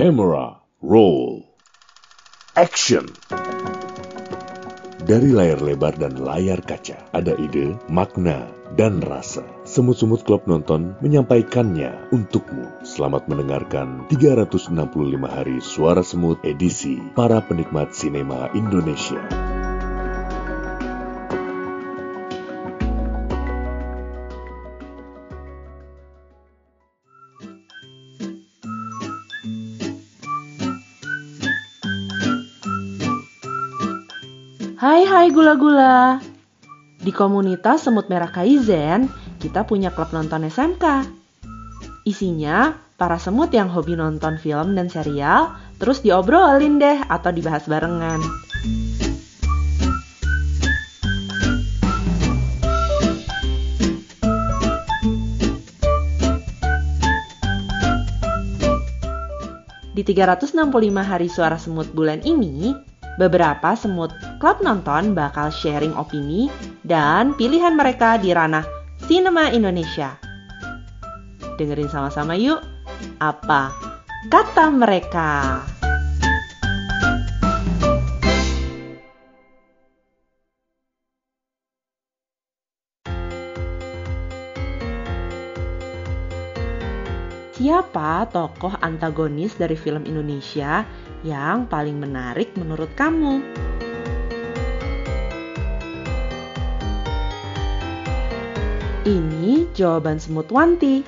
Camera roll. Action. Dari layar lebar dan layar kaca, ada ide, makna, dan rasa. Semut-semut klub nonton menyampaikannya untukmu. Selamat mendengarkan 365 hari suara semut edisi para penikmat sinema Indonesia. Hai hai gula-gula. Di komunitas Semut Merah Kaizen, kita punya klub nonton SMK. Isinya para semut yang hobi nonton film dan serial, terus diobrolin deh atau dibahas barengan. Di 365 hari suara semut bulan ini, beberapa semut klub nonton bakal sharing opini dan pilihan mereka di ranah Cinema Indonesia. Dengerin sama-sama yuk, apa kata mereka? Siapa tokoh antagonis dari film Indonesia yang paling menarik menurut kamu? Ini jawaban semut Wanti.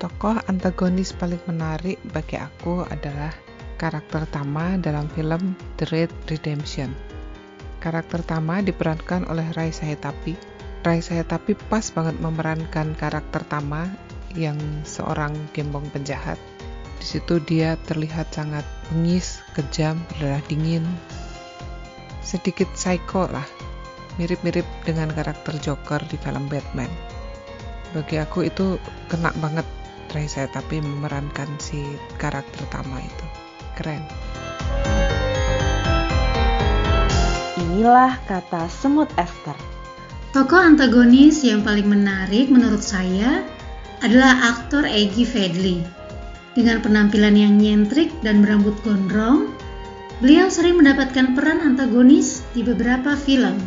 Tokoh antagonis paling menarik bagi aku adalah karakter Tama dalam film The Red Redemption. Karakter Tama diperankan oleh Raisa Hetapi. Raisa Hetapi pas banget memerankan karakter Tama yang seorang gembong penjahat. Di situ dia terlihat sangat bengis, kejam, berdarah dingin, sedikit psycho lah, mirip-mirip dengan karakter Joker di film Batman. Bagi aku itu kena banget Raisa tapi memerankan si karakter Tama itu. Keren. Inilah kata semut Esther. Tokoh antagonis yang paling menarik menurut saya adalah aktor Egy Fedli. Dengan penampilan yang nyentrik dan berambut gondrong, beliau sering mendapatkan peran antagonis di beberapa film,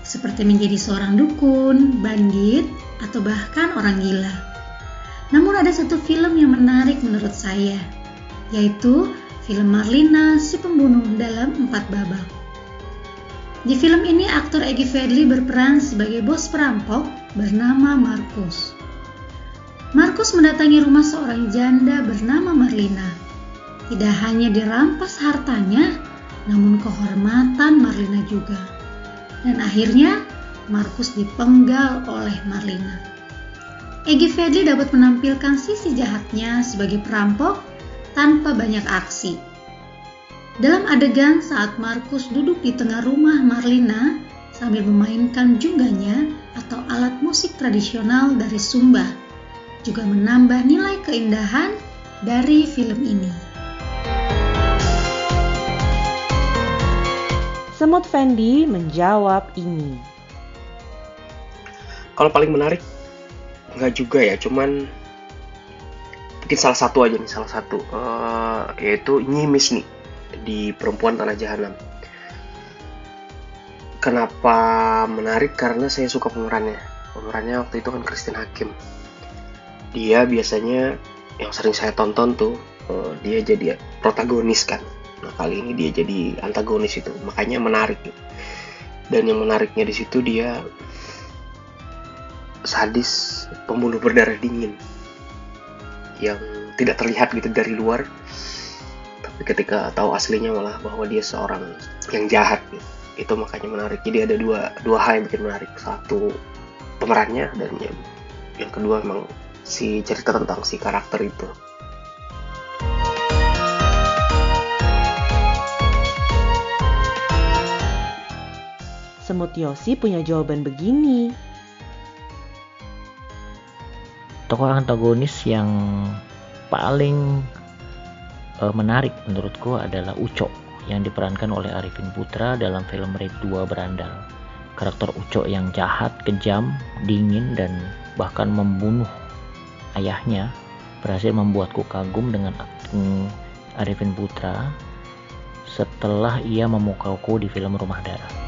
seperti menjadi seorang dukun, bandit, atau bahkan orang gila. Namun ada satu film yang menarik menurut saya, yaitu film Marlina si pembunuh dalam empat babak. Di film ini aktor Egy Fedli berperan sebagai bos perampok bernama Markus. Markus mendatangi rumah seorang janda bernama Marlina. Tidak hanya dirampas hartanya, namun kehormatan Marlina juga. Dan akhirnya Markus dipenggal oleh Marlina. Egi Fedli dapat menampilkan sisi jahatnya sebagai perampok tanpa banyak aksi. Dalam adegan saat Markus duduk di tengah rumah Marlina sambil memainkan jungganya atau alat musik tradisional dari Sumba juga menambah nilai keindahan dari film ini. Semut Fendi menjawab ini. Kalau paling menarik, nggak juga ya, cuman mungkin salah satu aja nih, salah satu, uh, yaitu Nyimis nih di Perempuan Tanah Jahanam. Kenapa menarik? Karena saya suka pemerannya. Pemerannya waktu itu kan Christine Hakim dia biasanya yang sering saya tonton tuh uh, dia jadi protagonis kan nah kali ini dia jadi antagonis itu makanya menarik gitu. dan yang menariknya di situ dia sadis pembunuh berdarah dingin yang tidak terlihat gitu dari luar tapi ketika tahu aslinya malah bahwa dia seorang yang jahat gitu. itu makanya menarik jadi ada dua dua hal yang bikin menarik satu pemerannya dan yang, yang kedua memang si cerita tentang si karakter itu. Semut Yosi punya jawaban begini. Tokoh antagonis yang paling uh, menarik menurutku adalah Uco yang diperankan oleh Arifin Putra dalam film Raid 2 Berandal. Karakter Uco yang jahat, kejam, dingin, dan bahkan membunuh ayahnya berhasil membuatku kagum dengan akting Arifin Putra setelah ia memukauku di film Rumah Darah.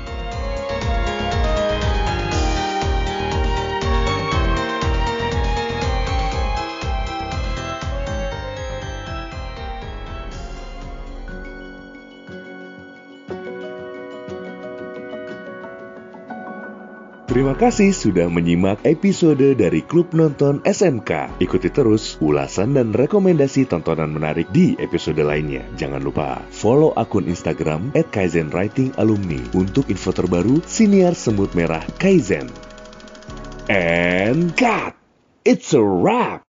Terima kasih sudah menyimak episode dari Klub Nonton SMK. Ikuti terus ulasan dan rekomendasi tontonan menarik di episode lainnya. Jangan lupa follow akun Instagram at Kaizen Writing Alumni untuk info terbaru siniar semut merah Kaizen. And cut! It's a wrap!